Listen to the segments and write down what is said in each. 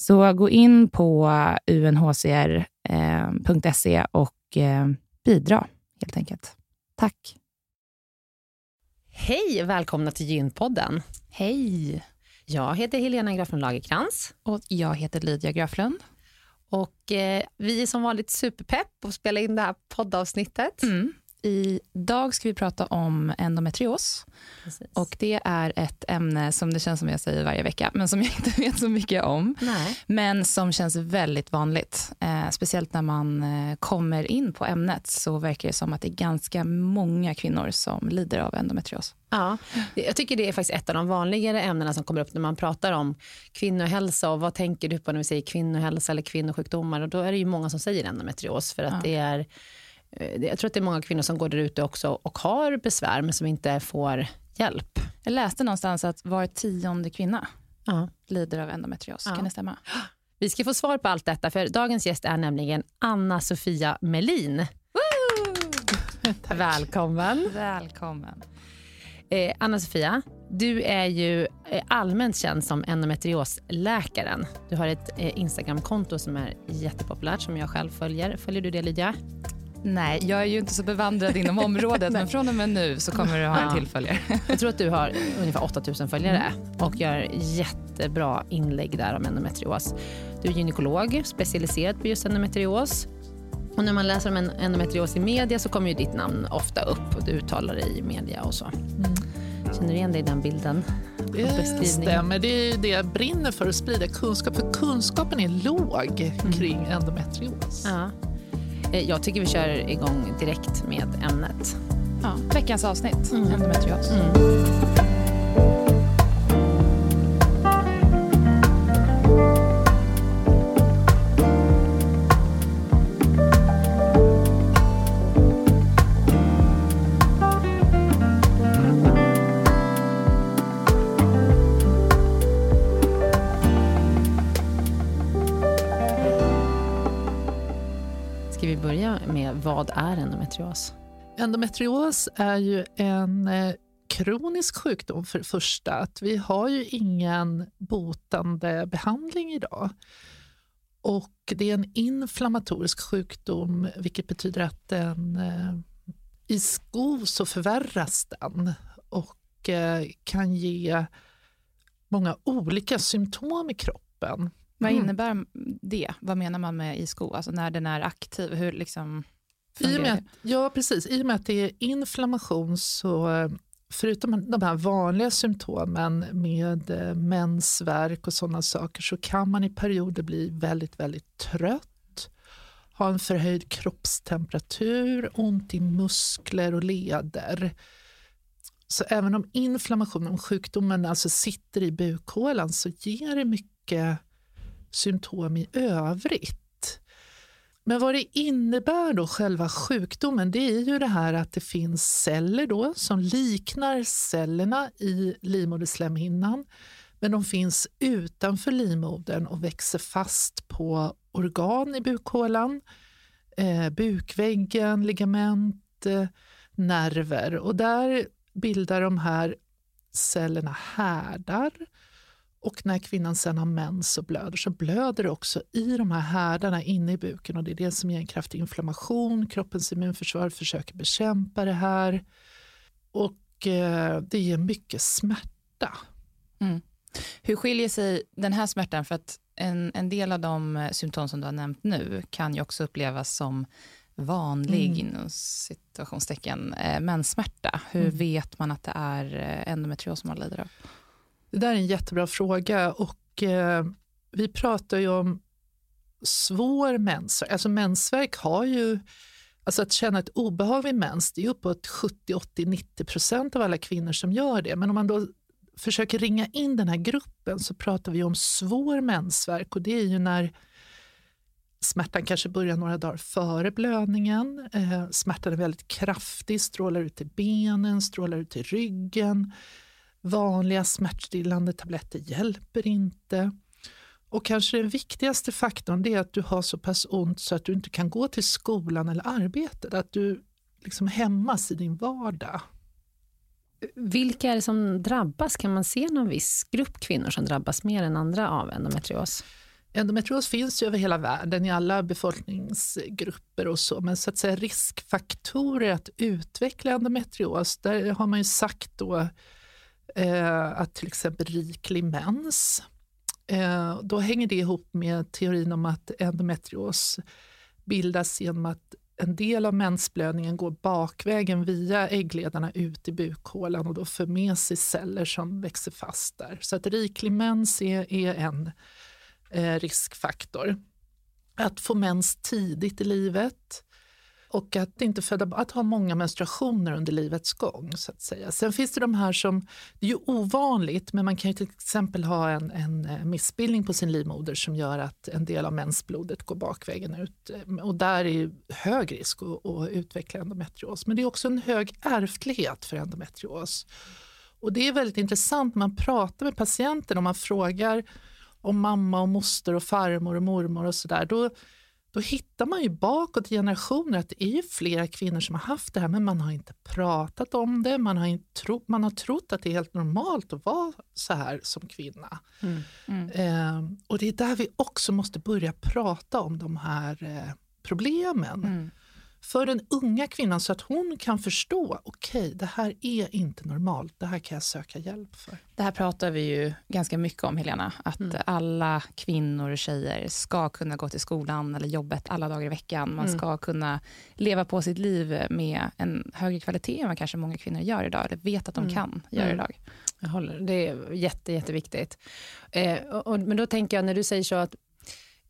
Så gå in på unhcr.se eh, och eh, bidra helt enkelt. Tack. Hej, välkomna till Gynpodden. Hej. Jag heter Helena Graflund Lagerkrans. Och jag heter Lydia Graflund. Och eh, vi är som vanligt superpepp på att spela in det här poddavsnittet. Mm. Idag ska vi prata om endometrios. Precis. Och Det är ett ämne som det känns som jag säger varje vecka, men som jag inte vet så mycket om. Nej. Men som känns väldigt vanligt. Eh, speciellt när man eh, kommer in på ämnet så verkar det som att det är ganska många kvinnor som lider av endometrios. Ja, jag tycker det är faktiskt ett av de vanligare ämnena som kommer upp när man pratar om kvinnohälsa och vad tänker du på när vi säger kvinnohälsa eller kvinnosjukdomar och då är det ju många som säger endometrios för att Ja. det är jag tror att det är många kvinnor som går där ute också och har besvär men som inte får hjälp. Jag läste någonstans att var tionde kvinna Ja. lider av endometrios. Ja. Kan det stämma? Vi ska få svar på allt detta för dagens gäst är nämligen Anna-Sofia Melin. Välkommen. Välkommen. Eh, Anna-Sofia, du är ju eh, allmänt känd som endometriosläkaren. Du har ett eh, Instagramkonto som är jättepopulärt som jag själv följer. Följer du det Lydia? Nej, jag är ju inte så bevandrad inom området, men från och med nu så kommer du ha en till följare. Jag tror att du har ungefär 8000 följare och gör jättebra inlägg där om endometrios. Du är gynekolog, specialiserad på just endometrios. Och när man läser om en endometrios i media så kommer ju ditt namn ofta upp och du uttalar dig i media och så. Känner du igen dig i den bilden? Det stämmer. Det är det jag brinner för, att sprida kunskap. För kunskapen är låg kring endometrios. Ja. Eh, Jag tycker vi kör igång direkt med ämnet. Ja, veckans avsnitt, Mm. endometrios. Ska vad är endometrios? Endometrios är ju en eh, kronisk sjukdom för det första. Att vi har ju ingen botande behandling idag. Och det är en inflammatorisk sjukdom vilket betyder att den eh, i sko så förvärras den och eh, kan ge många olika symptom i kroppen. Vad Mm. innebär det? Vad menar man med i sko? Alltså när den är aktiv, hur liksom I och med att, ja, precis. I och med att det är inflammation så förutom de här vanliga symptomen med eh, mensvärk och sådana saker så kan man i perioder bli väldigt, väldigt trött, ha en förhöjd kroppstemperatur, ont i muskler och leder. Så även om inflammationen, om sjukdomen alltså sitter i bukhålan så ger det mycket symptom i övrigt. Men vad det innebär då, själva sjukdomen, det är ju det här att det finns celler då som liknar cellerna i livmoderslemhinnan, men de finns utanför livmodern och växer fast på organ i bukhålan, eh, bukväggen, ligament, eh, nerver. Och där bildar de här cellerna härdar och när kvinnan sen har mens och blöder så blöder det också i de här härdarna inne i buken och det är det som ger en kraftig inflammation. Kroppens immunförsvar försöker bekämpa det här och eh, det ger mycket smärta. Hur skiljer sig den här smärtan? För att en, en del av de eh, symptom som du har nämnt nu kan ju också upplevas som vanlig, Mm. inom situationstecken, eh, menssmärta. Hur Mm. vet man att det är eh, endometrios som man lider av? Det där är en jättebra fråga och eh, vi pratar ju om svår mensvärk. Alltså mensvärk har ju, alltså att känna ett obehag vid mens, det är uppåt 70, 80, 90 procent av alla kvinnor som gör det. Men om man då försöker ringa in den här gruppen så pratar vi om svår mensvärk och det är ju när smärtan kanske börjar några dagar före blödningen. Eh, smärtan är väldigt kraftig, strålar ut i benen, strålar ut i ryggen. Vanliga smärtstillande tabletter hjälper inte. Och kanske den viktigaste faktorn är att du har så pass ont så att du inte kan gå till skolan eller arbetet. Att du liksom hämmas i din vardag. Vilka är det som drabbas? Kan man se någon viss grupp kvinnor som drabbas mer än andra av endometrios? Endometrios finns ju över hela världen i alla befolkningsgrupper och så, men så att säga riskfaktorer att utveckla endometrios, där har man ju sagt då eh, att till exempel riklig mens, eh, då hänger det ihop med teorin om att endometrios bildas genom att en del av mensblödningen går bakvägen via äggledarna ut i bukhålan och då för med sig celler som växer fast där. Så att riklig mens är, är en eh, riskfaktor. Att få mens tidigt i livet och att inte föda, att ha många menstruationer under livets gång. så att säga. Sen finns det de här som, det är ju ovanligt, men man kan ju till exempel ha en, en eh, missbildning på sin livmoder som gör att en del av mensblodet går bakvägen ut. Eh, och där är hög risk att, att utveckla endometrios. Men det är också en hög ärftlighet för endometrios. Och det är väldigt intressant när man pratar med patienten och man frågar om mamma och moster och farmor och mormor och sådär. Då, då hittar man ju bakåt i generationer att det är flera kvinnor som har haft det här men man har inte pratat om det. Man har, inte tro, man har trott att det är helt normalt att vara så här som kvinna. Mm. Mm. Eh, och det är där vi också måste börja prata om de här eh, problemen. För den unga kvinnan så att hon kan förstå, okej okay, det här är inte normalt, det här kan jag söka hjälp för. Det här pratar vi ju ganska mycket om Helena, att mm. alla kvinnor och tjejer ska kunna gå till skolan eller jobbet alla dagar i veckan. Man mm. ska kunna leva på sitt liv med en högre kvalitet än vad kanske många kvinnor gör idag, eller vet att de mm. kan göra mm. idag. Jag håller, det är jätte, jätteviktigt. Eh, och, och, men då tänker jag, när du säger så att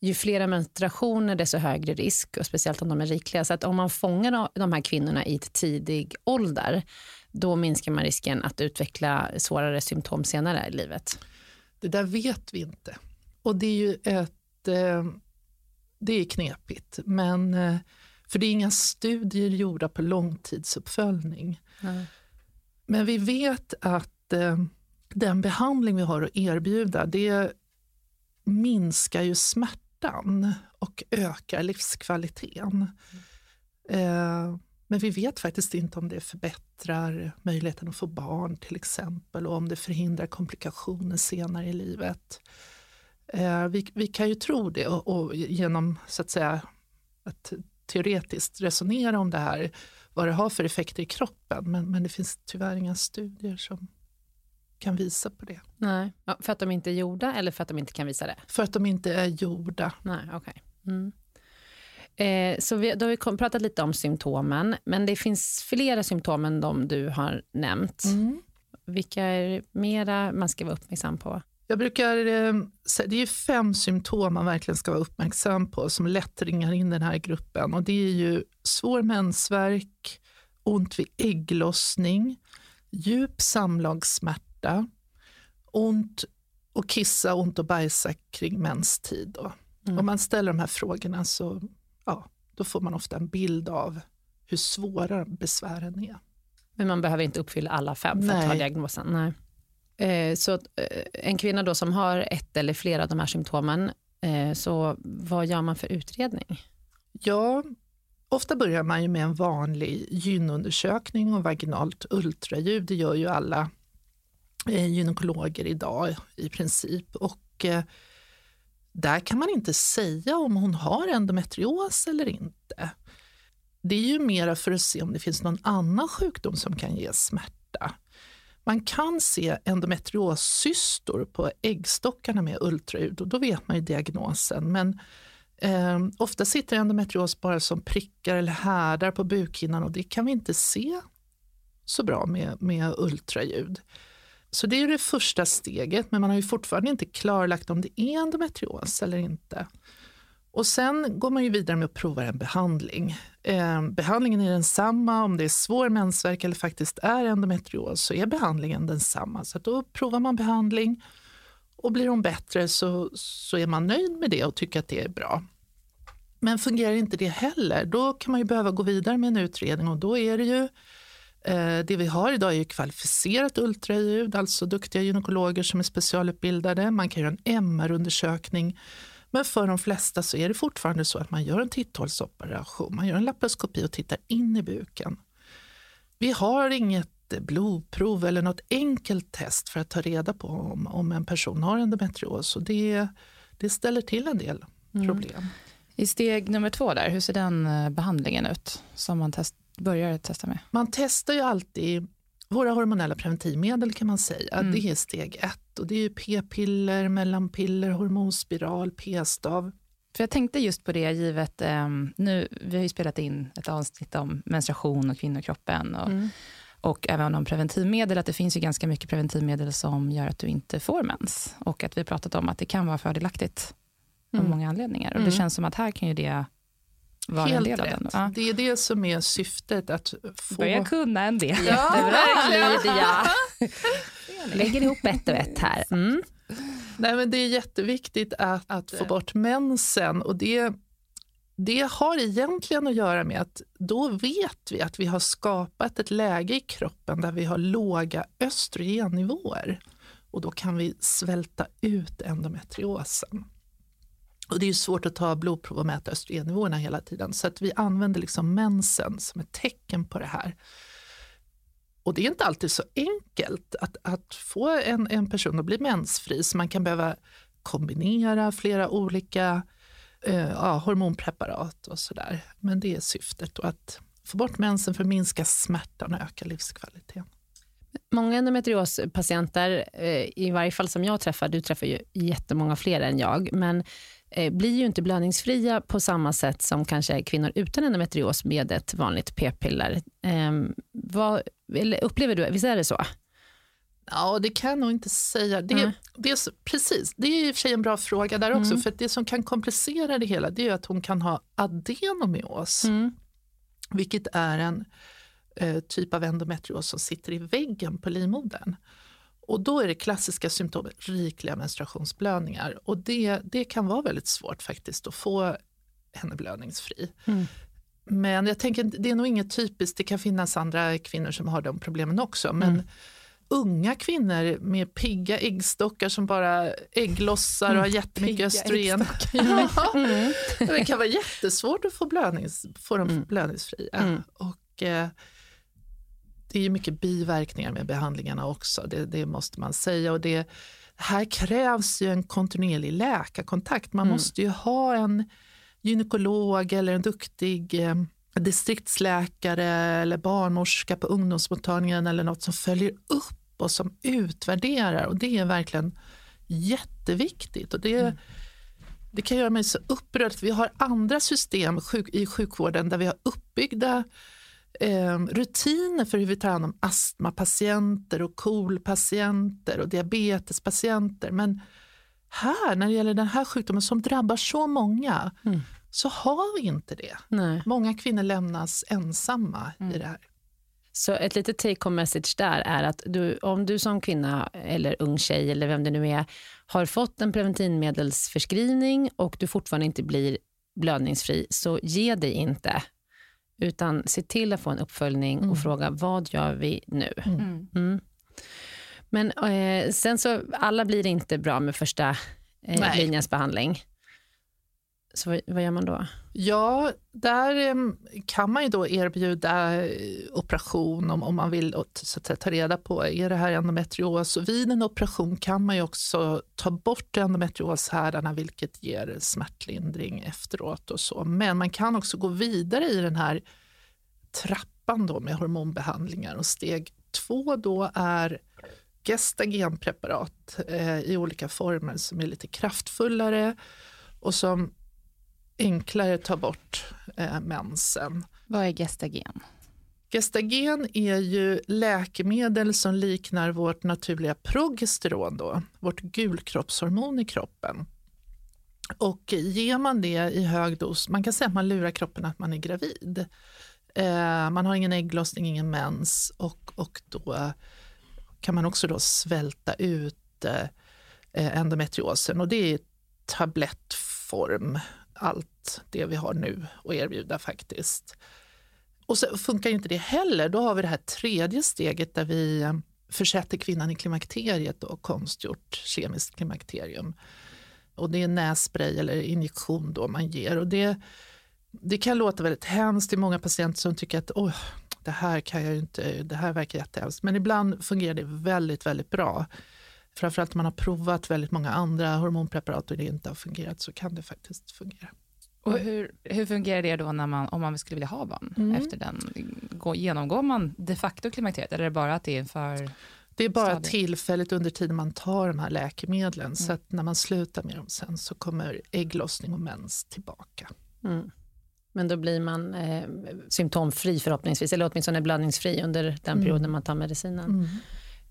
ju flera menstruationer desto högre risk, och speciellt om de är rikliga. Så att om man fångar de här kvinnorna i tidig ålder, då minskar man risken att utveckla svårare symptom senare i livet. Det där vet vi inte. Och det är ju ett, eh, det är knepigt, men eh, för det är inga studier gjorda på långtidsuppföljning. Mm. Men vi vet att eh, den behandling vi har att erbjuda, det minskar ju smärta smärtan och ökar livskvaliteten. Mm. men vi vet faktiskt inte om det förbättrar möjligheten att få barn till exempel och om det förhindrar komplikationer senare i livet. Eh, vi, vi kan ju tro det och, och genom så att säga att teoretiskt resonera om det här, vad det har för effekter i kroppen, men, men det finns tyvärr inga studier som kan visa på det. Nej. Ja, för att de inte är gjorda eller för att de inte kan visa det? För att de inte är gjorda. Nej, okay. Mm. Eh, så vi, då har vi kom, pratat lite om symptomen, men det finns flera symptom än de du har nämnt. Mm. Vilka är mera man ska vara uppmärksam på? Jag brukar eh, det är fem symptom man verkligen ska vara uppmärksam på som lätt ringar in den här gruppen. Och det är ju svår mensvärk, ont vid ägglossning, djup samlagssmärta smärta, ont och kissa, ont och bajsa kring menstid. Då. Mm. Om man ställer de här frågorna så ja, då får man ofta en bild av hur svåra besvären är. Men man behöver inte uppfylla alla fem för Nej. att ta diagnosen? Nej. Eh, så eh, en kvinna då som har ett eller flera av de här symptomen, eh, så vad gör man för utredning? Ja, ofta börjar man ju med en vanlig gynundersökning och vaginalt ultraljud. Det gör ju alla Eh, gynekologer idag i princip. Och eh, där kan man inte säga om hon har endometrios eller inte. Det är ju mera för att se om det finns någon annan sjukdom som kan ge smärta. Man kan se endometriossystor på äggstockarna med ultraljud och då vet man ju diagnosen. Men eh, ofta sitter endometrios bara som prickar eller härdar på bukhinnan och det kan vi inte se så bra med, med ultraljud. Så det är det första steget, men man har ju fortfarande inte klarlagt om det är endometrios eller inte. Och sen går man ju vidare med att prova en behandling. Eh, behandlingen är densamma om det är svår mensvärk eller faktiskt är endometrios så är behandlingen densamma. Så då provar man behandling och blir hon bättre så, så är man nöjd med det och tycker att det är bra. Men fungerar inte det heller, då kan man ju behöva gå vidare med en utredning och då är det ju det vi har idag är kvalificerat ultraljud, alltså duktiga gynekologer som är specialutbildade. Man kan göra en MR-undersökning. Men för de flesta så är det fortfarande så att man gör en titthålsoperation. Man gör en laparoskopi och tittar in i buken. Vi har inget blodprov eller något enkelt test för att ta reda på om, om en person har endometrios. Och det, det ställer till en del mm. problem. Mm. I steg nummer två, där, hur ser den eh, behandlingen ut som man test, börjar testa med? Man testar ju alltid våra hormonella preventivmedel kan man säga. Mm. Det är steg ett och det är p-piller, mellanpiller, hormonspiral, p-stav. För jag tänkte just på det, givet... Um, nu, vi har ju spelat in ett avsnitt om menstruation och kvinnokroppen. Och, mm. och även om preventivmedel, att det finns ju ganska mycket preventivmedel som gör att du inte får mens. Och att vi har pratat om att det kan vara fördelaktigt av mm. många anledningar. Och Det mm. känns som att här kan ju det vara Helt en del rätt. av den. Ja. Det är det som är syftet. Att få... Börja kunna en del. Jättebra Lydia. Lägger ihop ett och ett här. Mm. Nej, men det är jätteviktigt att, att få bort mensen. Och det, det har egentligen att göra med att då vet vi att vi har skapat ett läge i kroppen där vi har låga östrogennivåer. Och då kan vi svälta ut endometriosen. Och det är svårt att ta blodprov och mäta östrogennivåerna hela tiden. Så att vi använder liksom mensen som ett tecken på det här. Och det är inte alltid så enkelt att, att få en, en person att bli mensfri. Så man kan behöva kombinera flera olika eh, ja, hormonpreparat och sådär. Men det är syftet. Och att få bort mensen för att minska smärtan och öka livskvaliteten. Många endometriospatienter, eh, i varje fall som jag träffar, du träffar ju jättemånga fler än jag, men blir ju inte blödningsfria på samma sätt som kanske kvinnor utan endometrios med ett vanligt p-piller. Eh, vad, upplever du, visst är det så? Ja, det kan jag nog inte säga. Det, mm. det är, precis, det är i och för sig en bra fråga där också. Mm. För det som kan komplicera det hela det är att hon kan ha adenomios. Mm. Vilket är en eh, typ av endometrios som sitter i väggen på livmodern. Och då är det klassiska symptomet rikliga menstruationsblödningar. Och det, det kan vara väldigt svårt faktiskt att få henne blödningsfri. Mm. Men jag tänker, det är nog inget typiskt, det kan finnas andra kvinnor som har de problemen också. Men mm. unga kvinnor med pigga äggstockar som bara ägglossar och har mm. jättemycket östrogen. ja, mm. Det kan vara jättesvårt att få, blödnings, få dem mm. blödningsfria. Mm. Och, eh, det är mycket biverkningar med behandlingarna också, det, det måste man säga. Och det, här krävs ju en kontinuerlig läkarkontakt. Man mm. måste ju ha en gynekolog eller en duktig eh, distriktsläkare eller barnmorska på ungdomsmottagningen eller något som följer upp och som utvärderar. Och Det är verkligen jätteviktigt. Och det, mm. det kan göra mig så upprörd. Vi har andra system i sjukvården där vi har uppbyggda eh, rutiner för hur vi tar hand om astmapatienter och KOL-patienter och diabetespatienter. Men här, när det gäller den här sjukdomen som drabbar så många, mm. så har vi inte det. Nej. Många kvinnor lämnas ensamma mm. i det här. Så ett litet take home message där är att du, om du som kvinna eller ung tjej eller vem det nu är har fått en preventivmedelsförskrivning och du fortfarande inte blir blödningsfri, så ge dig inte. Utan se till att få en uppföljning mm. och fråga vad gör vi nu? Mm. mm. Men eh, sen så, alla blir inte bra med första eh, linjens behandling. Så vad, vad, gör man då? Ja, där kan man ju då erbjuda eh, operation om, om man vill så att ta reda på, är det här endometrios? Och vid en operation kan man ju också ta bort endometrioshärdarna vilket ger smärtlindring efteråt och så. Men man kan också gå vidare i den här trappan då med hormonbehandlingar och steg två då är gestagenpreparat eh, i olika former som är lite kraftfullare och som enklare tar bort eh, mensen. Vad är gestagen? Gestagen är ju läkemedel som liknar vårt naturliga progesteron, då, vårt gulkroppshormon i kroppen. Och ger man det i hög dos, man kan säga att man lurar kroppen att man är gravid. Eh, man har ingen ägglossning, ingen mens och, och då kan man också då svälta ut eh, endometriosen och det är tablettform, allt det vi har nu att erbjuda faktiskt. Och så funkar inte det heller, då har vi det här tredje steget där vi eh, försätter kvinnan i klimakteriet och konstgjort kemiskt klimakterium. Och det är nässpray eller injektion då man ger. Och det, det kan låta väldigt hemskt till många patienter som tycker att oh, det här kan jag inte, det här verkar jättehemskt. Men ibland fungerar det väldigt, väldigt bra. Framförallt om man har provat väldigt många andra hormonpreparat och det inte har fungerat så kan det faktiskt fungera. Och hur, hur fungerar det då när man, om man skulle vilja ha barn mm. efter den? Går, genomgår man de facto klimakteriet eller är det bara att det är för Det är bara stadiet. tillfälligt under tiden man tar de här läkemedlen. Mm. Så att när man slutar med dem sen så kommer ägglossning och mens tillbaka. Mm. Men då blir man eh, symptomfri förhoppningsvis, eller åtminstone blödningsfri under den Mm. perioden man tar medicinen.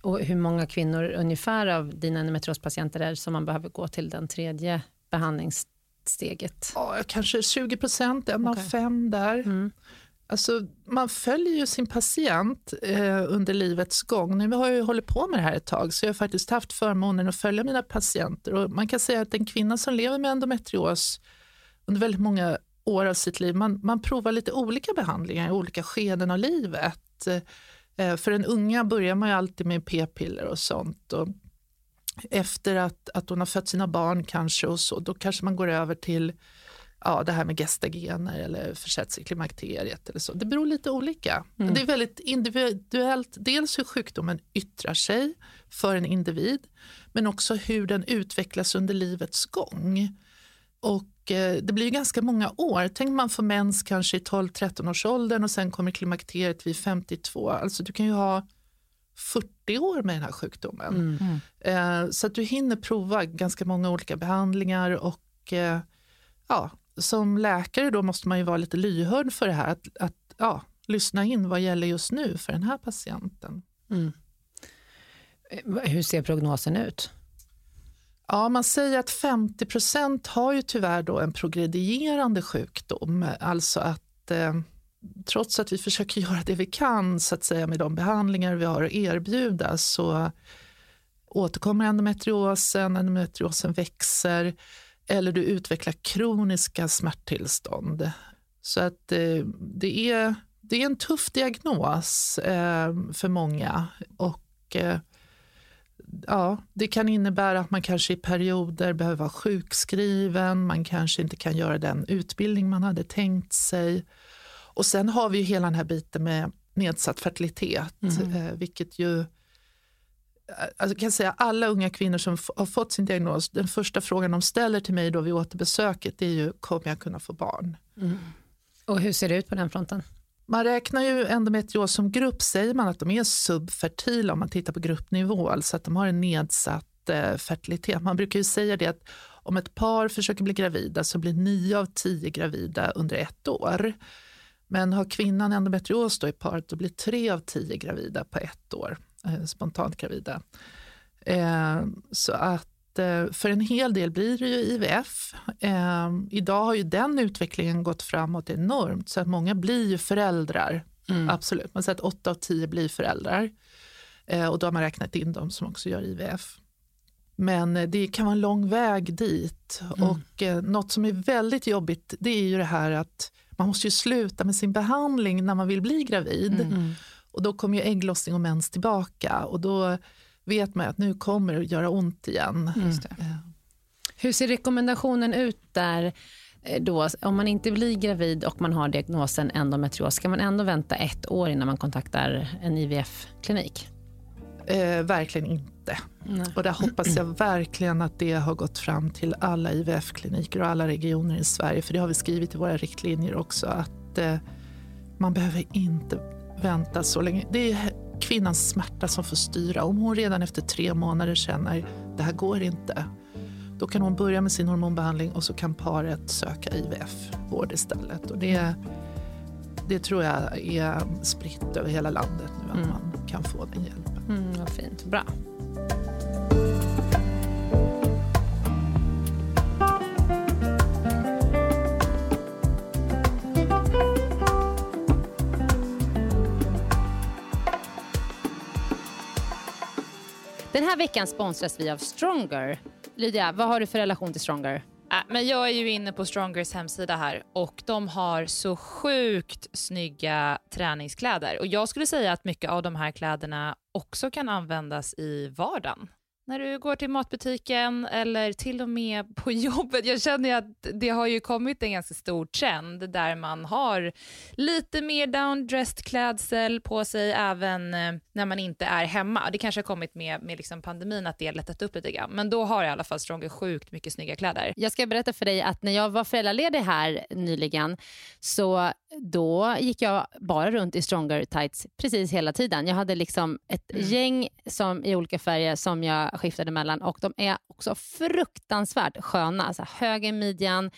Och hur många kvinnor ungefär av dina endometriospatienter är som man behöver gå till den tredje behandlingssteget? Ja, kanske 20 procent, en Okej. av fem där. Mm. Alltså, man följer ju sin patient eh, under livets gång. Nu har jag ju hållit på med det här ett tag så jag har faktiskt haft förmånen att följa mina patienter. Och man kan säga att en kvinna som lever med endometrios under väldigt många år av sitt liv, man, man provar lite olika behandlingar i olika skeden av livet. Eh, för den unga börjar man ju alltid med p-piller och sånt. Och efter att, att hon har fött sina barn kanske och så, då kanske man går över till ja, det här med gestagener eller försätts i klimakteriet eller så. Det beror lite olika. Mm. Det är väldigt individuellt, dels hur sjukdomen yttrar sig för en individ, men också hur den utvecklas under livets gång. Och det blir ganska många år. Tänk man får mens kanske i 12-13 års åldern och sen kommer klimakteriet vid 52. Alltså du kan ju ha 40 år med den här sjukdomen. Mm. Eh, så att du hinner prova ganska många olika behandlingar och eh, ja, som läkare då måste man ju vara lite lyhörd för det här. Att, att ja, lyssna in vad gäller just nu för den här patienten. Mm. Eh, Hur ser prognosen ut? Ja, man säger att 50 procent har ju tyvärr då en progredierande sjukdom. Alltså att eh, trots att vi försöker göra det vi kan så att säga med de behandlingar vi har att erbjuda så återkommer endometriosen, endometriosen växer eller du utvecklar kroniska smärttillstånd. Så att eh, det, är, det är en tuff diagnos eh, för många. Och eh, ja, det kan innebära att man kanske i perioder behöver vara sjukskriven, man kanske inte kan göra den utbildning man hade tänkt sig. Och sen har vi ju hela den här biten med nedsatt fertilitet, Mhm. eh, vilket ju Alltså jag kan säga alla unga kvinnor som har fått sin diagnos, den första frågan de ställer till mig då vid återbesöket är ju kommer jag kunna få barn? Och hur ser det ut på den fronten? Man räknar ju endometrios som grupp, säger man att de är subfertila om man tittar på gruppnivå, alltså att de har en nedsatt eh, fertilitet. Man brukar ju säga det att om ett par försöker bli gravida så blir nio av tio gravida under ett år. Men har kvinnan endometrios då i paret, då blir tre av tio gravida på ett år, eh, spontant gravida. Eh, så att för en hel del blir det ju IVF. Eh, idag har ju den utvecklingen gått framåt enormt så att många blir ju föräldrar. Mm. Absolut, man säger att åtta av tio blir föräldrar. Eh, och då har man räknat in de som också gör IVF. Men eh, det kan vara en lång väg dit. Mm. Och eh, något som är väldigt jobbigt det är ju det här att man måste ju sluta med sin behandling när man vill bli gravid. Mm. Och då kommer ju ägglossning och mens tillbaka. Och då vet man att nu kommer det att göra ont igen. Det. Eh, Hur ser rekommendationen ut där? eh, Då, om man inte blir gravid och man har diagnosen endometrios, ska man ändå vänta ett år innan man kontaktar en IVF-klinik? Eh, verkligen inte. Och där hoppas jag verkligen att det har gått fram till alla IVF-kliniker och alla regioner i Sverige. För det har vi skrivit i våra riktlinjer också. Att eh, man behöver inte vänta så länge. Det är kvinnans smärta som får styra. Om hon redan efter tre månader känner det här går inte. Då kan hon börja med sin hormonbehandling och så kan paret söka IVF-vård istället. Och det, det tror jag är spritt över hela landet nu att Mm. man kan få den hjälpen. Mm, vad fint. Bra. Här veckan sponsras vi av Stronger. Lydia, vad har du för relation till Stronger? Äh, men jag är ju inne på Strongers hemsida här och de har så sjukt snygga träningskläder. Och Jag skulle säga att mycket av de här kläderna också kan användas i vardagen när du går till matbutiken eller till och med på jobbet. Jag känner att det har ju kommit en ganska stor trend där man har lite mer downdressed klädsel på sig även eh, när man inte är hemma. Det kanske har kommit med, med liksom pandemin att det har lättat upp lite grann, men då har i alla fall Stronger sjukt mycket snygga kläder. Jag ska berätta för dig att när jag var föräldraledig här nyligen så då gick jag bara runt i Stronger tights precis hela tiden. Jag hade liksom ett mm. gäng som, i olika färger som jag skiftade mellan och de är också fruktansvärt sköna. Alltså hög i midjan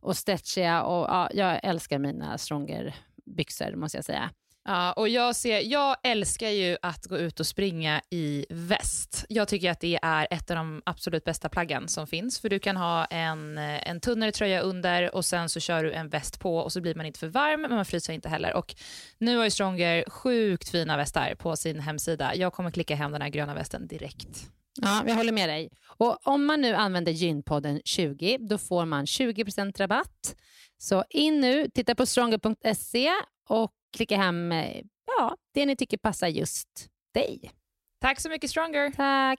och stretchiga och ja, jag älskar mina Stronger byxor måste jag säga. Ja, och jag, ser, jag älskar ju att gå ut och springa i väst. Jag tycker att det är ett av de absolut bästa plaggen som finns. För du kan ha en, eh, en tunnare tröja under och sen så kör du en väst på och så blir man inte för varm men man fryser inte heller. Och nu har ju Stronger sjukt fina västar på sin hemsida. Jag kommer klicka hem den här gröna västen direkt. Ja, jag håller med dig. Och Om man nu använder gynpodden 20 då får man 20% rabatt. Så in nu, titta på stronger.se och klicka hem eh, ja, det ni tycker passar just dig. Tack så mycket Stronger. Tack.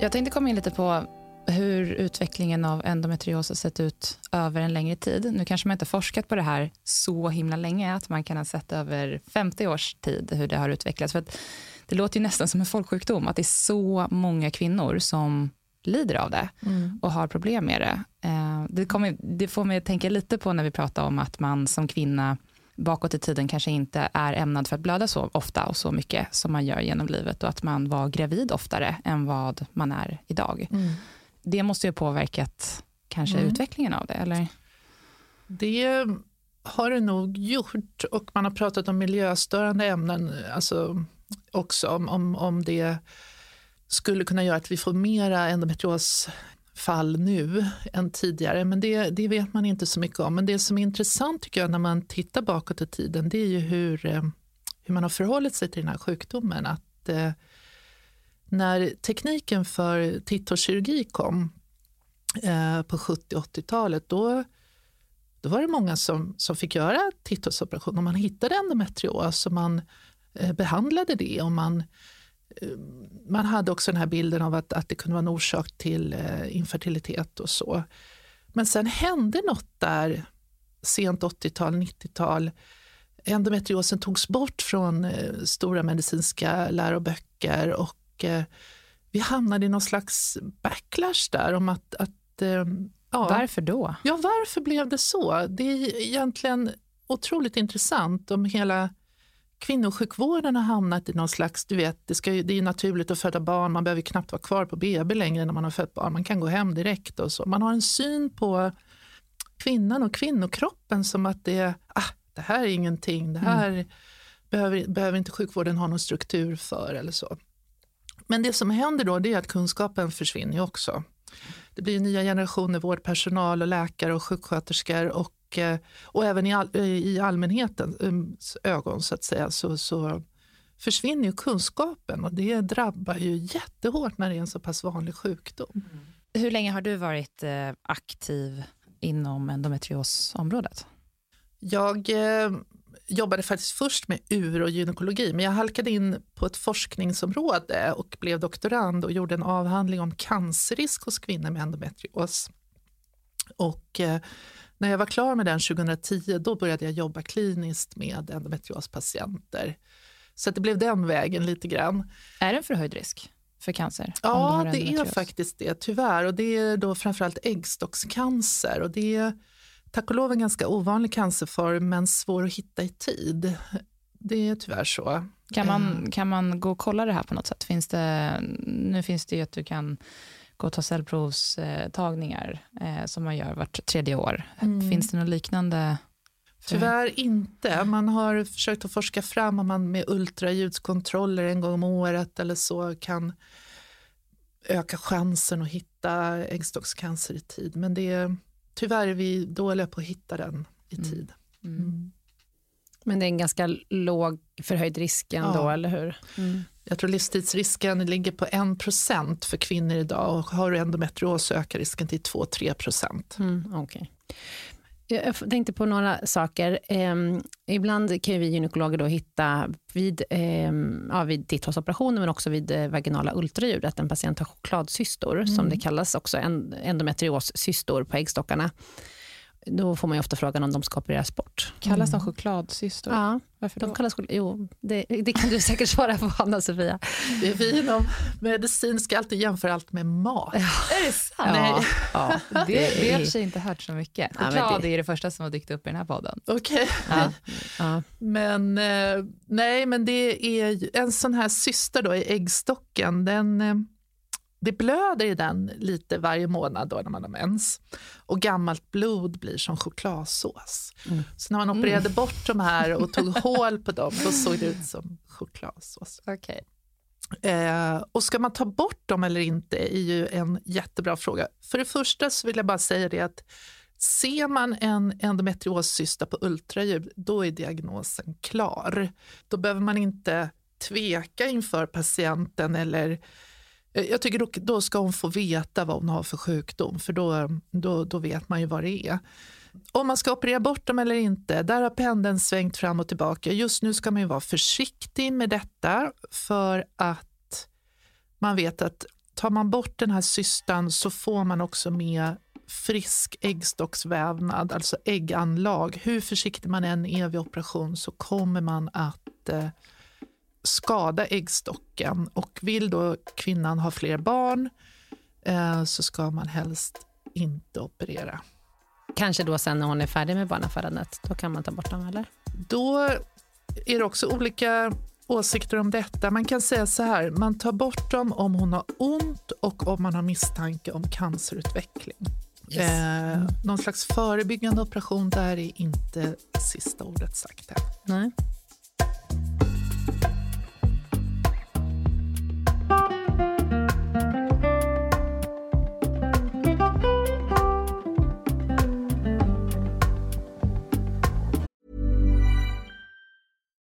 Jag tänkte komma in lite på hur utvecklingen av endometrios har sett ut över en längre tid. Nu kanske man inte forskat på det här så himla länge, att man kan ha sett över 50 års tid hur det har utvecklats. För det låter ju nästan som en folksjukdom, att det är så många kvinnor som lider av det mm. och har problem med det. Eh, det, kommer, det får mig att tänka lite på när vi pratar om att man som kvinna bakåt i tiden kanske inte är ämnad för att blöda så ofta och så mycket som man gör genom livet och att man var gravid oftare än vad man är idag. Mm. Det måste ju ha påverkat kanske mm. utvecklingen av det, eller? Det har det nog gjort och man har pratat om miljöstörande ämnen alltså också, om, om, om det skulle kunna göra att vi får mera endometriosfall nu än tidigare. Men det, det, vet man inte så mycket om. Men det som är intressant tycker jag när man tittar bakåt i tiden det är ju hur, eh, hur man har förhållit sig till den här sjukdomen. Att, eh, när tekniken för titthålskirurgi kom eh, på 70 80-talet då, då var det många som, som fick göra titthålsoperation. Och man hittade endometrios och man eh, behandlade det. och man eh, man hade också den här bilden av att, att det kunde vara en orsak till eh, infertilitet och så. Men sen hände något där sent 80-tal, 90-tal. Endometriosen togs bort från eh, stora medicinska läroböcker och eh, vi hamnade i någon slags backlash där om att, att eh, ja, Varför då? Ja, varför blev det så? Det är egentligen otroligt intressant om hela kvinnosjukvården har hamnat i någon slags, du vet, det, ska ju, det är naturligt att föda barn, man behöver knappt vara kvar på BB längre när man har fött barn, man kan gå hem direkt och så. Man har en syn på kvinnan och kvinnokroppen som att det, ah, det här är ingenting, det här mm. behöver, behöver inte sjukvården ha någon struktur för eller så. Men det som händer då är att kunskapen försvinner också. Det blir nya generationer vårdpersonal och läkare och sjuksköterskor och Eh, och, även i, all, i allmänhetens um, ögon så att säga så, så försvinner ju kunskapen och det drabbar ju jättehårt när det är en så pass vanlig sjukdom. Mm. Hur länge har du varit eh, aktiv inom endometriosområdet? Jag eh, jobbade faktiskt först med urogynekologi men jag halkade in på ett forskningsområde och blev doktorand och gjorde en avhandling om cancerrisk hos kvinnor med endometrios. Och eh, när jag var klar med den 2010 då började jag jobba kliniskt med endometriospatienter. Så det blev den vägen lite grann. Är det en förhöjd risk för cancer? Ja, det är faktiskt det tyvärr. Och det är då framförallt äggstockscancer. Och det är tack och lov en ganska ovanlig cancerform men svår att hitta i tid. Det är tyvärr så. Kan man, eh. kan man gå och kolla det här på något sätt? Finns det, nu finns det ju att du kan gå och ta cellprovstagningar eh, som man gör vart tredje år. Mm. Finns det något liknande? Tyvärr inte. Man har försökt att forska fram om man med ultraljudskontroller en gång om året eller så kan öka chansen att hitta äggstockscancer i tid. Men det är, tyvärr är vi dåliga på att hitta den i mm. tid. Mm. Mm. Men det är en ganska låg förhöjd risk ändå, ja. eller hur? Mm. Jag tror livstidsrisken ligger på 1% för kvinnor idag och har du endometrios så ökar risken till 2-3 Mm, okay. Jag tänkte på några saker. Eh, ibland kan vi gynekologer då hitta vid, eh, ja, vid titthålsoperationer men också vid eh, vaginala ultraljud att en patient har chokladsystor, mm. som det kallas också, en, endometriossystor på äggstockarna. Då får man ofta frågan om de ska opereras bort. Kallas de mm. chokladsystor? Ja, Varför de kallas Jo, det, det, kan du säkert svara på, Anna-Sofia. Det är vi inom medicin ska alltid jämfra allt med mat. Ja. Är det sant? Nej. Ja, det, det har jag inte hört så mycket. Choklad ja, det... är det första som har dykt upp i den här podden. Okej. Okay. Ja. Men, eh, nej, men det är en sån här syster då i äggstocken. Den eh, det blöder i den lite varje månad då när man har mens. Och gammalt blod blir som chokladsås. Mm. Så när man opererade mm. bort de här och tog hål på dem, då såg det ut som chokladsås. Okay. Eh, och ska man ta bort dem eller inte är ju en jättebra fråga. För det första så vill jag bara säga det att ser man en endometrioscysta på ultraljud, då är diagnosen klar. Då behöver man inte tveka inför patienten eller Eh, jag tycker då, då ska hon få veta vad hon har för sjukdom, för då, då, då vet man ju vad det är. Om man ska operera bort dem eller inte, där har pendeln svängt fram och tillbaka. Just nu ska man ju vara försiktig med detta för att man vet att tar man bort den här cystan så får man också med frisk äggstocksvävnad, alltså ägganlag. Hur försiktig man än är vid operation så kommer man att eh, skada äggstocken och vill då kvinnan ha fler barn eh, så ska man helst inte operera. Kanske då sen när hon är färdig med barnafödandet, då kan man ta bort dem eller? Då är det också olika åsikter om detta. Man kan säga så här, man tar bort dem om hon har ont och om man har misstanke om cancerutveckling. Yes. Eh, någon slags förebyggande operation, där är inte sista ordet sagt än. Nej.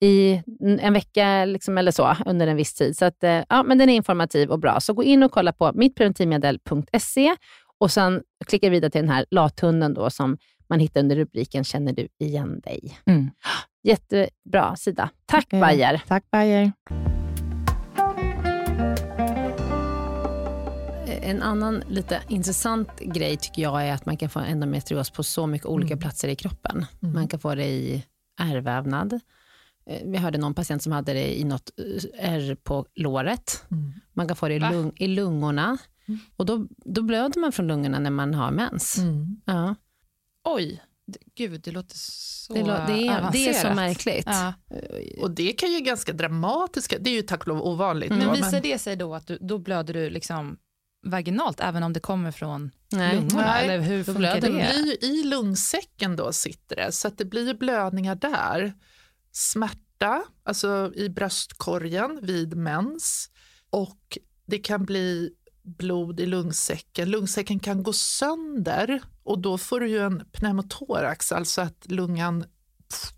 i en vecka liksom, eller så under en viss tid. Så att, eh, ja, men den är informativ och bra. Så gå in och kolla på mittpreventivmedel.se och sen klicka vidare till den här lathunden då, som man hittar under rubriken Känner du igen dig? Mm. Jättebra sida. Tack Eh, Bayer. Tack Bayer. En annan lite intressant grej tycker jag är att man kan få endometrios på så mycket olika platser i kroppen. Mm. Man kan få det i ärrvävnad. Eh, Vi hörde någon patient som hade det i något eh, ärr på låret. Mm. Man kan få det i, lung, i lungorna. Mm. Och då, då blöder man från lungorna när man har mens. Mm. Ja, Oj, gud det låter så det, lå- det, är, det är så märkligt. Ja. Och det kan ju ganska dramatiska, det är ju tack och lov ovanligt. Mm. då, Men visar det sig då att du, då blöder du liksom vaginalt även om det kommer från Nej. lungorna? Nej, Eller hur funkar Det det? blir ju i lungsäcken då sitter det, så att det blir blödningar där. Smärta, alltså i bröstkorgen vid mens och det kan bli blod i lungsäcken. Lungsäcken kan gå sönder och då får du ju en pneumotorax, alltså att lungan pff,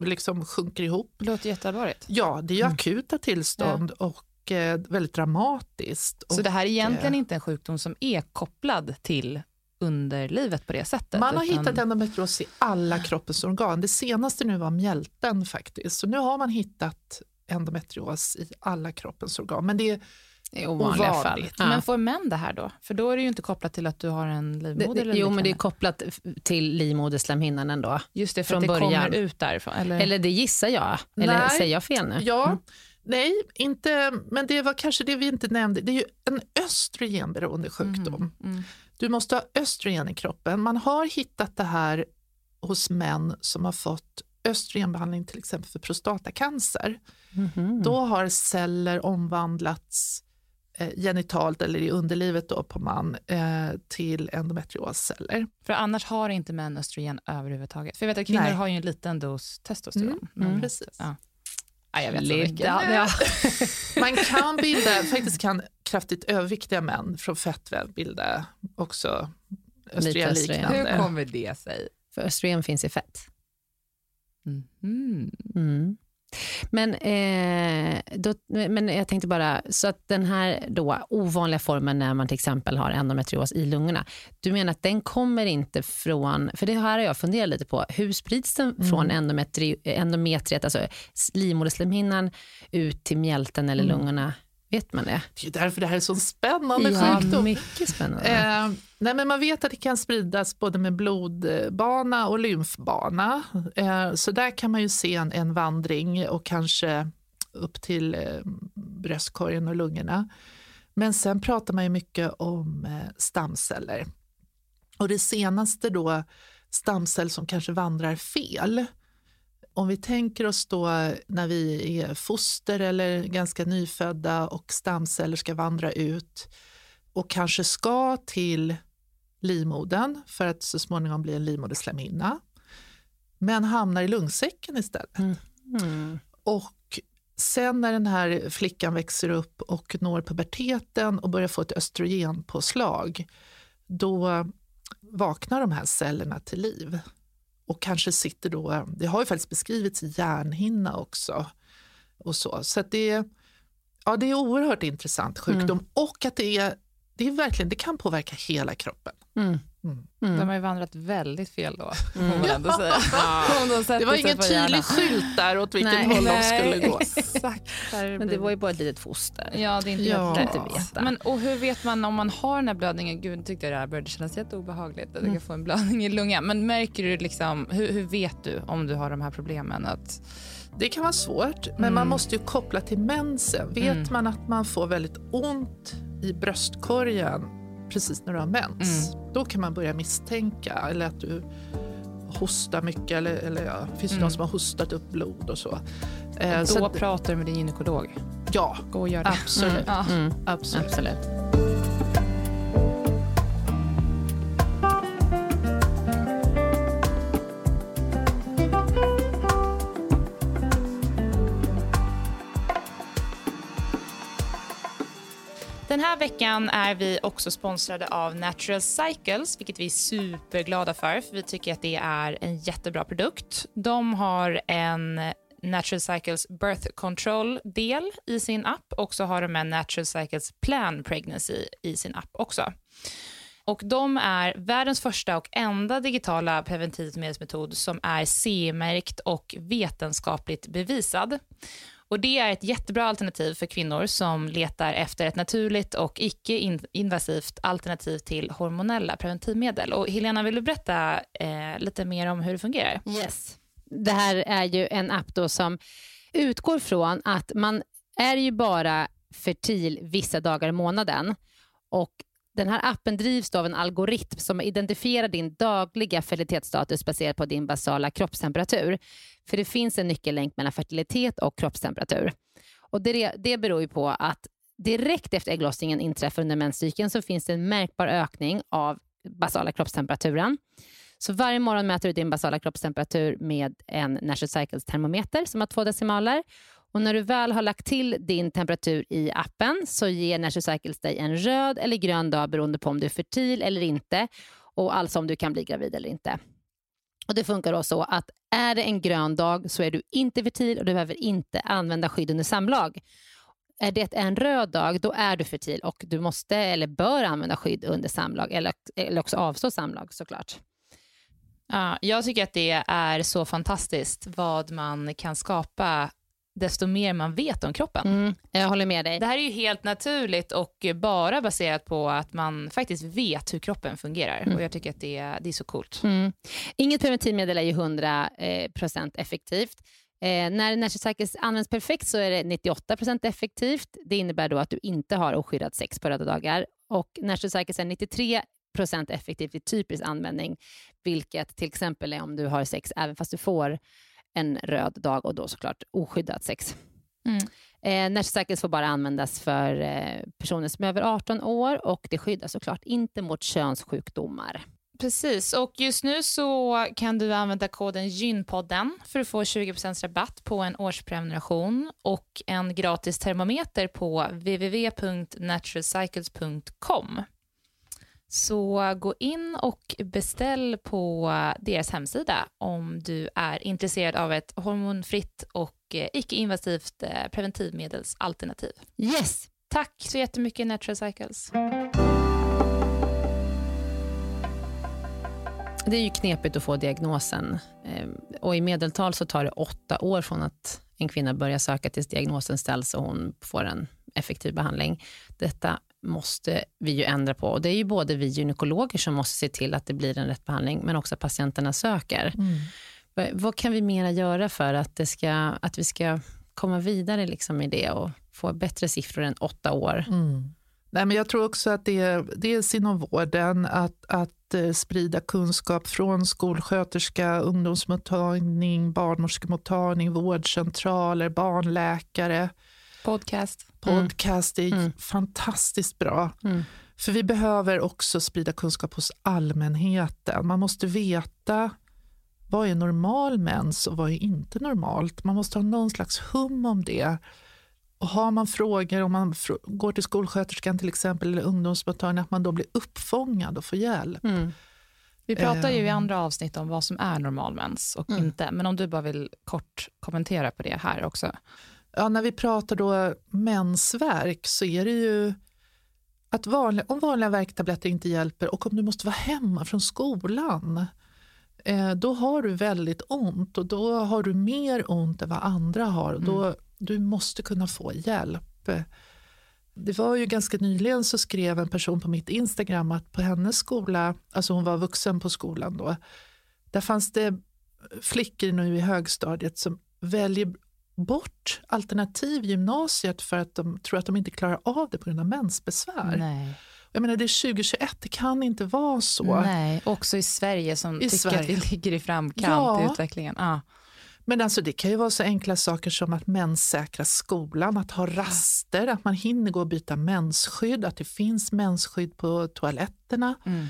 liksom sjunker ihop. Det låter jätteallvarligt. Ja, det är ju Mm. akuta tillstånd och eh, väldigt dramatiskt. Så och, det här är egentligen eh, inte en sjukdom som är kopplad till underlivet på det sättet? Man har utan- hittat endometrios i alla kroppens organ. Det senaste nu var mjälten faktiskt. Så nu har man hittat endometrios i alla kroppens organ. Men det är ovanliga fall. Ovanligt. Ja. Men får män det här då? För då är det ju inte kopplat till att du har en livmoder det, eller jo, men det är kopplat till livmoderslemhinnan ändå. Just det, för från att det början. kommer ut därifrån. Eller? Eller det gissar jag. Eller Nej. säger jag fel nu? Ja, nej, inte, men det var kanske det vi inte nämnde. Det är ju en östrogenberoende sjukdom. Mm. Du måste ha östrogen i kroppen. Man har hittat det här hos män som har fått östrogenbehandling till exempel för prostatacancer. Mhm. Då har celler omvandlats eh, genitalt eller i underlivet då på man eh, till endometriosceller. För annars har inte män östrogen överhuvudtaget. För jag vet att kvinnor Nej. har ju en liten dos testosteron. Mm, Men- Precis. Ja. Ja, jag vet mycket. ja. Man kan bilda, faktiskt kan kraftigt överviktiga män från fettväv bilda också östrogen. östrogenliknande. Hur kommer det sig? För östrogen finns i fett. Mhm. Mm. Men, eh, då, men jag tänkte bara, så att den här då ovanliga formen när man till exempel har endometrios i lungorna, du menar att den kommer inte från, för det här har jag funderat lite på, hur sprids den Mm. från endometri, endometriet, alltså livmoderslemhinnan, ut till mjälten eller Mm. lungorna? Vet man det? Det är därför det här är så spännande Ja, sjukdom. mycket spännande. Eh, nej men man vet att det kan spridas både med blodbana och lymfbana. Eh, så där kan man ju se en, en vandring och kanske upp till eh, bröstkorgen och lungorna. Men sen pratar man ju mycket om eh, stamceller. Och det senaste då, stamcell som kanske vandrar fel. Om vi tänker oss då när vi är foster eller ganska nyfödda och stamceller ska vandra ut och kanske ska till livmodern för att så småningom bli en livmoderslemhinna. Men hamnar i lungsäcken istället. Mm. Och sen när den här flickan växer upp och når puberteten och börjar få ett östrogenpåslag, då vaknar de här cellerna till liv. Och kanske sitter då, det har ju faktiskt beskrivits hjärnhinna också. Och så så det, är- ja, det är oerhört intressant sjukdom och att det, är, det, är verkligen, det kan påverka hela kroppen. Mm. Mm. Mm. De har ju vandrat väldigt fel då, får Mm. man ändå säga. Om de Det var ingen tydlig skylt där åt vilket Nej. håll de skulle gå. Exakt. Men det var ju bara ett litet foster. Ja, det är inte Ja. Inte rätt. veta. Men, och hur vet man om man har den här blödningen? Gud, tyckte jag det här började kännas jätteobehagligt. Att jag Mm. kan få en blödning i lungan. Men märker du liksom, hur, hur vet du om du har de här problemen? Att, Det kan vara svårt, men Mm. man måste ju koppla till mensen. Vet Mm. man att man får väldigt ont i bröstkorgen precis när du har mens, Mm. då kan man börja misstänka. Eller att du hostar mycket, eller, eller ja, det finns ju Mm. de som har hostat upp blod och så. Eh, då så pratar du med din gynekolog. ja, Gå och gör det. absolut. Ja. Mm. absolut. Absolut. Här veckan är vi också sponsrade av Natural Cycles, vilket vi är superglada för, för vi tycker att det är en jättebra produkt. De har en Natural Cycles Birth Control-del i sin app och så har de en Natural Cycles Plan Pregnancy i sin app också. Och De är världens första och enda digitala preventivmedelsmetod som är CE-märkt och vetenskapligt bevisad. Och Det är ett jättebra alternativ för kvinnor som letar efter ett naturligt och icke-invasivt alternativ till hormonella preventivmedel. Och Helena, vill du berätta eh, lite mer om hur det fungerar? Yes. Det här är ju en app då som utgår från att man är ju bara fertil vissa dagar i månaden och den här appen drivs av en algoritm som identifierar din dagliga fertilitetsstatus baserat på din basala kroppstemperatur. För det finns en nyckellänk mellan fertilitet och kroppstemperatur. Och det, det beror ju på att direkt efter ägglossningen inträffar under menscykeln så finns det en märkbar ökning av basala kroppstemperaturen. Så varje morgon mäter du din basala kroppstemperatur med en National Cycles termometer som har två decimaler och när du väl har lagt till din temperatur i appen så ger National Cycles dig en röd eller grön dag beroende på om du är fertil eller inte och alltså om du kan bli gravid eller inte. Och Det funkar då så att är det en grön dag så är du inte fertil och du behöver inte använda skydd under samlag. Är det en röd dag, då är du fertil och du måste eller bör använda skydd under samlag eller, eller också avstå samlag såklart. Ja, jag tycker att det är så fantastiskt vad man kan skapa desto mer man vet om kroppen. Mm, jag håller med dig. Det här är ju helt naturligt och bara baserat på att man faktiskt vet hur kroppen fungerar. Mm. Och Jag tycker att det, det är så coolt. Mm. Inget preventivmedel är ju 100% eh, effektivt. Eh, när Cycles används perfekt så är det 98% effektivt. Det innebär då att du inte har oskyddat sex på röda dagar. Och Cycles är 93% effektivt i typisk användning, vilket till exempel är om du har sex även fast du får en röd dag och då såklart oskyddat sex. Mm. Eh, Närcycles får bara användas för eh, personer som är över 18 år och det skyddar såklart inte mot könssjukdomar. Precis, och just nu så kan du använda koden GYNPODDEN för att få 20% rabatt på en årsprenumeration och en gratis termometer på www.naturalcycles.com. Så gå in och beställ på deras hemsida om du är intresserad av ett hormonfritt och eh, icke-invasivt eh, preventivmedelsalternativ. Yes! Tack så jättemycket Natural Cycles. Det är ju knepigt att få diagnosen ehm, och i medeltal så tar det åtta år från att en kvinna börjar söka tills diagnosen ställs och hon får en effektiv behandling. Detta måste vi ju ändra på. Och det är ju både vi gynekologer som måste se till att det blir en rätt behandling, men också att patienterna söker. Mm. Vad, vad, kan vi mera göra för att, det ska, att vi ska komma vidare liksom i det och få bättre siffror än åtta år? Mm. Nej, men jag tror också att det är dels inom vården att, att eh, sprida kunskap från skolsköterska, ungdomsmottagning, barnmorskemottagning, vårdcentraler, barnläkare. Podcast. Podcast är mm. fantastiskt bra. Mm. För vi behöver också sprida kunskap hos allmänheten. Man måste veta vad är normal mens och vad är inte normalt. Man måste ha någon slags hum om det. Och har man frågor, om man går till skolsköterskan till exempel eller ungdomsmottagningen, att man då blir uppfångad och får hjälp. Mm. Vi pratar ju i ehm. andra avsnitt om vad som är normal mens och mm. inte, men om du bara vill kort kommentera på det här också. Ja, när vi pratar då mensvärk så är det ju att vanliga, om vanliga värktabletter inte hjälper och om du måste vara hemma från skolan eh, då har du väldigt ont och då har du mer ont än vad andra har. Och då, mm. Du måste kunna få hjälp. Det var ju ganska nyligen så skrev en person på mitt Instagram att på hennes skola, alltså hon var vuxen på skolan då, där fanns det flickor nu i högstadiet som väljer bort alternativgymnasiet för att de tror att de inte klarar av det på grund av mensbesvär. Nej. Jag menar, det är 2021, det kan inte vara så. Nej, också i Sverige som I tycker Sverige. att vi ligger i framkant ja. i utvecklingen. Ah. Men alltså, det kan ju vara så enkla saker som att menssäkra skolan, att ha raster, att man hinner gå och byta mensskydd, att det finns mensskydd på toaletterna. Mm.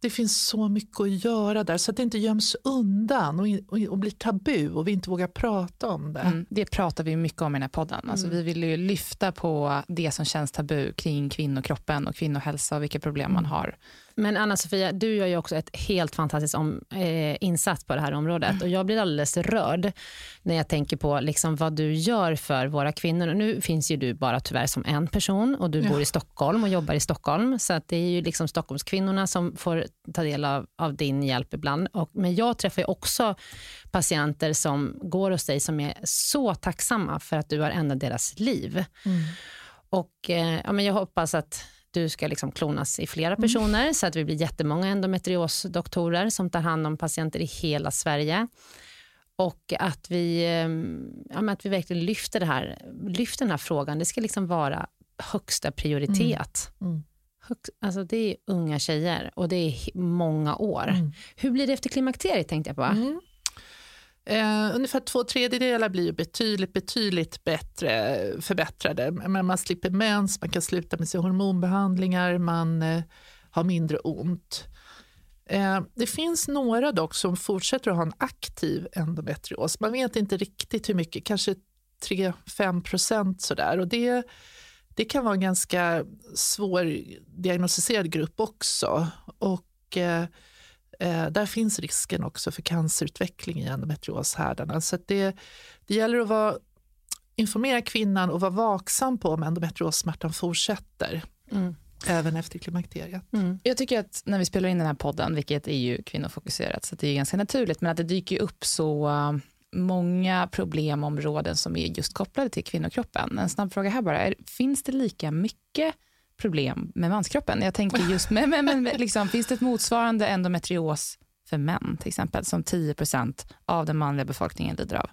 Det finns så mycket att göra där så att det inte göms undan och, och, och blir tabu och vi inte vågar prata om det. Mm, det pratar vi mycket om i den här podden. Alltså, Vi vill ju lyfta på det som känns tabu kring kvinnokroppen och kvinnohälsa och vilka problem man har. Men Anna-Sofia, du gör ju också ett helt fantastiskt om, eh, insats på det här området. Och jag blir alldeles rörd när jag tänker på liksom vad du gör för våra kvinnor. Och nu finns ju du bara tyvärr som en person och du Ja. bor i Stockholm och jobbar i Stockholm. Så att det är ju liksom Stockholmskvinnorna som får ta del av, av din hjälp ibland. Och, men jag träffar ju också patienter som går hos dig som är så tacksamma för att du har ändrat deras liv. Och eh, ja, men Jag hoppas att du ska liksom klonas i flera personer så att vi blir jättemånga endometriosdoktorer som tar hand om patienter i hela Sverige. Och att vi, eh, ja, att vi verkligen lyfter, det här, lyfter den här frågan. Det ska liksom vara högsta prioritet. Mm. Högst, alltså det är unga tjejer och det är många år. Hur blir det efter klimakteriet tänkte jag på? Eh, ungefär två tredjedelar blir ju betydligt, betydligt bättre förbättrade. Men man slipper mens, man kan sluta med sina hormonbehandlingar, man eh, har mindre ont. Eh, det finns några dock som fortsätter att ha en aktiv endometrios. Man vet inte riktigt hur mycket, kanske 3-5 procent sådär. Och det, det kan vara en ganska svårdiagnostiserad grupp också. Och eh, eh, där finns risken också för cancerutveckling i endometrioshärdarna. Så det, det gäller att vara, informera kvinnan och vara vaksam på om endometriossmärtan fortsätter Mm. även efter klimakteriet. Jag tycker att när vi spelar in den här podden, vilket är ju kvinnofokuserat, så det är ganska naturligt, men att det dyker upp så uh, många problemområden som är just kopplade till kvinnokroppen. En snabb fråga här bara, är, finns det lika mycket problem med manskroppen? Jag tänker just, men, men, men liksom, finns det ett motsvarande endometrios för män till exempel, som 10% av den manliga befolkningen lider av?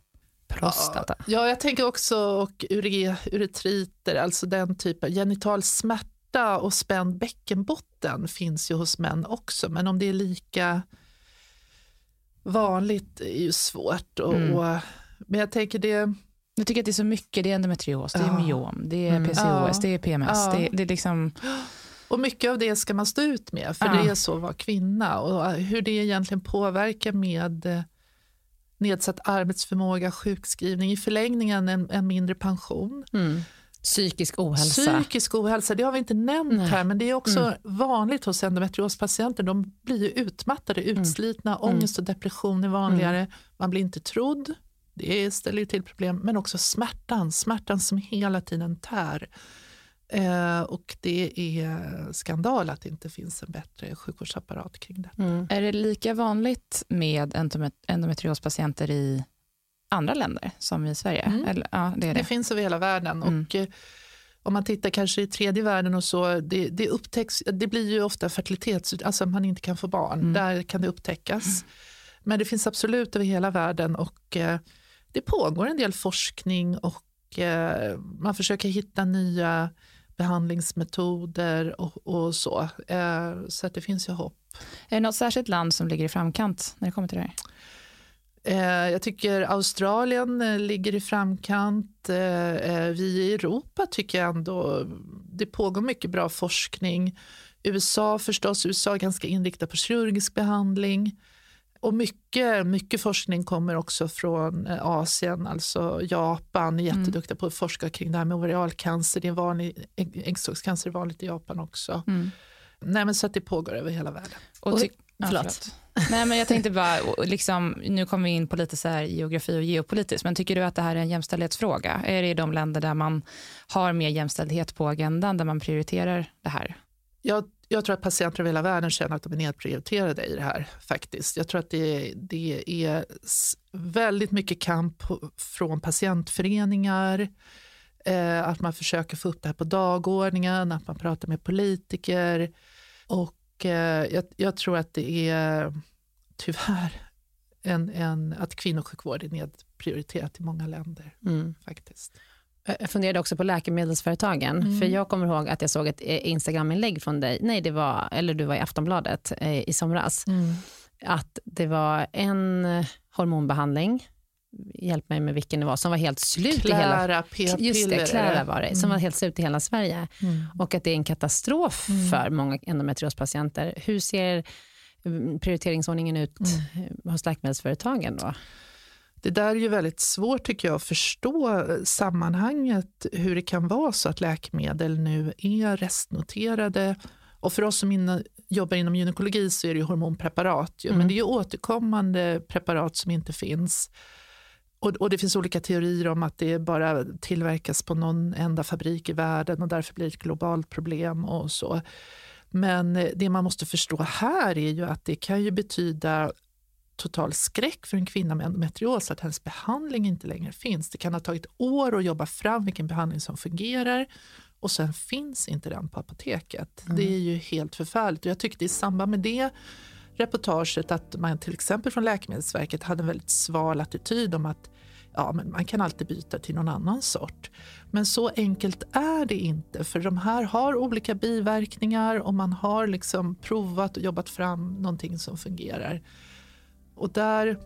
Prostata. Ja, jag tänker också och ure, uretriter, alltså den typen, genital smärta och spänd bäckenbotten finns ju hos män också, men om det är lika vanligt är ju svårt. Och, Mm. och, men jag tänker det, Jag tycker att det är så mycket, det är endometrios, det är myom, det är Mm. PCOS, Ja. det är PMS, det, det är liksom Och mycket av det ska man stå ut med, för det är så att vara kvinna. Och hur det egentligen påverkar med eh, nedsatt arbetsförmåga, sjukskrivning, i förlängningen en, en mindre pension. Mm. Psykisk ohälsa. Psykisk ohälsa, det har vi inte nämnt Nej. här, men det är också vanligt hos endometriospatienter. De blir utmattade, utslitna, ångest och depression är vanligare. Man blir inte trodd, det ställer ju till problem, men också smärtan, smärtan som hela tiden tär. Eh, och det är skandal att det inte finns en bättre sjukvårdsapparat kring det. Mm. Är det lika vanligt med endomet- endometriospatienter i andra länder som i Sverige? Mm. Eller, ja, det är Det det. finns över hela världen. Mm. Och, eh, om man tittar kanske i tredje världen och så, det, det upptäcks, det blir ju ofta fertilitets, alltså att man inte kan få barn. Mm. Där kan det upptäckas. Men det finns absolut över hela världen och eh, det pågår en del forskning och eh, man försöker hitta nya behandlingsmetoder och, och så. Eh, så det finns ju hopp. Är det något särskilt land som ligger i framkant när det kommer till det här? Eh, jag tycker Australien eh, ligger i framkant. Eh, vi i Europa tycker jag ändå det pågår mycket bra forskning. USA förstås, USA är ganska inriktad på kirurgisk behandling. Och mycket, mycket forskning kommer också från eh, Asien, alltså Japan är jätteduktiga på att forska kring det här med ovarialcancer. Det är vanlig, ägg- äggstockscancer är vanligt i Japan också. Mm. Nej, men så att det pågår över hela världen. Och ty- ja, förlåt. Nej, men jag tänkte bara, liksom, nu kommer vi in på lite så här geografi och geopolitiskt, men tycker du att det här är en jämställdhetsfråga? Är det i de länder där man har mer jämställdhet på agendan, där man prioriterar det här? Jag, jag tror att patienter över hela världen känner att de är nedprioriterade i det här faktiskt. Jag tror att det, det är väldigt mycket kamp från patientföreningar, eh, att man försöker få upp det här på dagordningen, att man pratar med politiker och eh, jag, jag tror att det är tyvärr en, en, att kvinnosjukvård är nedprioriterat i många länder Mm. faktiskt. Jag funderade också på läkemedelsföretagen. Mm. För Jag kommer ihåg att jag såg ett eh, Instagram-inlägg från dig, nej det var, eller du var i Aftonbladet eh, i somras, att det var en eh, hormonbehandling, hjälp mig med vilken det var, som var helt slut i hela... Just det, är Klära var det, som Mm. var helt slut i hela Sverige. Mm. Och att det är en katastrof Mm. för många endometriospatienter. Hur ser mm, prioriteringsordningen ut mm. hos läkemedelsföretagen då? Det där är ju väldigt svårt tycker jag att förstå eh, sammanhanget, hur det kan vara så att läkemedel nu är restnoterade. Och för oss som inne, jobbar inom gynekologi så är det ju hormonpreparat, ju, mm. men det är ju återkommande preparat som inte finns. Och, och, det finns olika teorier om att det bara tillverkas på någon enda fabrik i världen och därför blir det ett globalt problem och så. Men eh, det man måste förstå här är ju att det kan ju betyda total skräck för en kvinna med endometrios att hennes behandling inte längre finns. Det kan ha tagit år att jobba fram vilken behandling som fungerar och sen finns inte den på apoteket. Mm. Det är ju helt förfärligt och jag tyckte i samband med det reportaget att man till exempel från Läkemedelsverket hade en väldigt sval attityd om att ja, men man kan alltid byta till någon annan sort. Men så enkelt är det inte för de här har olika biverkningar och man har liksom provat och jobbat fram någonting som fungerar. Och där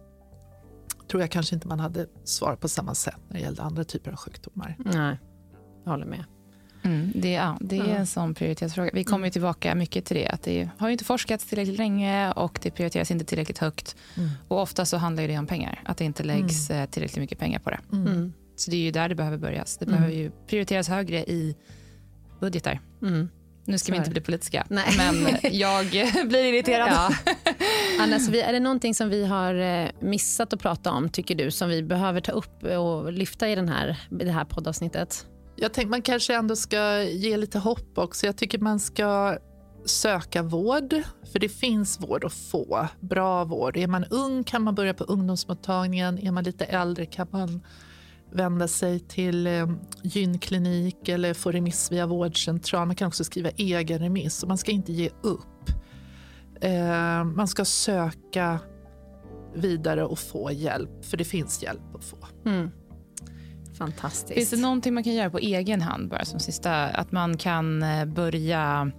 tror jag kanske inte man hade svar på samma sätt när det gällde andra typer av sjukdomar. Nej, jag håller med. Mm, det, ja, det är en sån prioritetsfråga. Vi kommer mm. tillbaka mycket till det. Att det har inte forskats tillräckligt länge och det prioriteras inte tillräckligt högt. Mm. Och ofta så handlar det om pengar. Att det inte läggs mm. Eh, tillräckligt mycket pengar på det. Mm. Mm. Så det är ju där det behöver börjas. Det behöver ju prioriteras högre i budgetar. Nu ska vi inte bli politiska, Nej. men jag blir irriterad. Ja. Anna, så vi, är det någonting som vi har eh, missat att prata om, tycker du, som vi behöver ta upp och lyfta i den här, det här poddavsnittet? Jag tänkte man kanske ändå ska ge lite hopp också. Jag tycker man ska söka vård, för det finns vård att få. Bra vård. Är man ung kan man börja på ungdomsmottagningen. Är man lite äldre kan man vända sig till eh, gynklinik eller få remiss via vårdcentral. Man kan också skriva egen remiss och man ska inte ge upp. Eh, man ska söka vidare och få hjälp, för det finns hjälp att få. Mm. Fantastiskt. Finns det någonting man kan göra på egen hand bara som sista? Att man kan eh, börja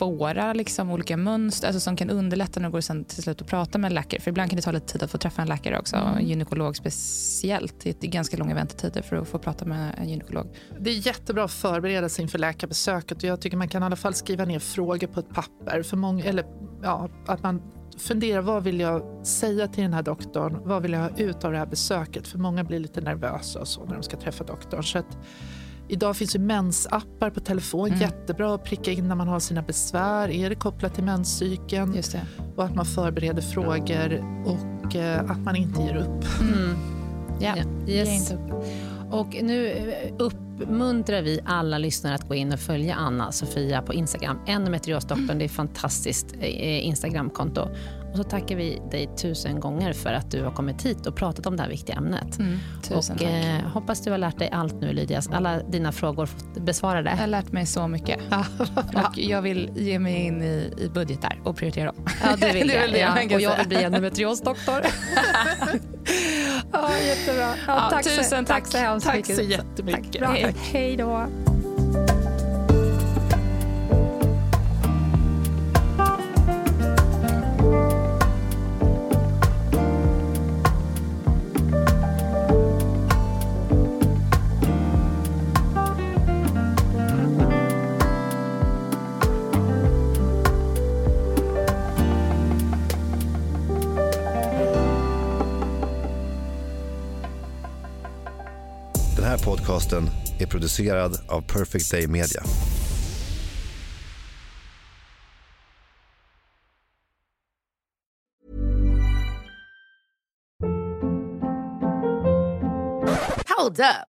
spåra liksom olika mönster alltså som kan underlätta när det går sen till slut att prata med en läkare. För ibland kan det ta lite tid att få träffa en läkare också, mm. en gynekolog speciellt. Det är ganska långa väntetider för att få prata med en gynekolog. Det är jättebra att förbereda sig inför läkarbesöket och jag tycker man kan i alla fall skriva ner frågor på ett papper. För många, eller ja, att man fundera vad vill jag säga till den här doktorn? Vad vill jag ha ut av det här besöket? För många blir lite nervösa och så när de ska träffa doktorn. Så att, idag finns ju mensappar på telefon. Mm. Jättebra att pricka in när man har sina besvär. Är det kopplat till menscykeln? Just det. Och att man förbereder frågor och eh, att man inte ger upp. Mm. Ja, yes. Och nu eh, uppmuntrar vi alla lyssnare att gå in och följa Anna-Sofia på Instagram. Endometriosdoktorn, det är ett fantastiskt eh, Instagramkonto. Och så tackar vi dig tusen gånger för att du har kommit hit och pratat om det här viktiga ämnet. Mm, och, eh, hoppas du har lärt dig allt nu Lydia. Alla dina frågor besvarade. Jag har lärt mig så mycket. och jag vill ge mig in i, i budgetar och prioritera dem. Ja, det vill jag. ja, och jag vill bli endometriosdoktor. ja, jättebra. Ja, ja, tack tusen tack. Tack så hemskt tack mycket. så jättemycket. Tack. Hej. Hej då. Podcasten är producerad av Perfect Day Media. Hold up.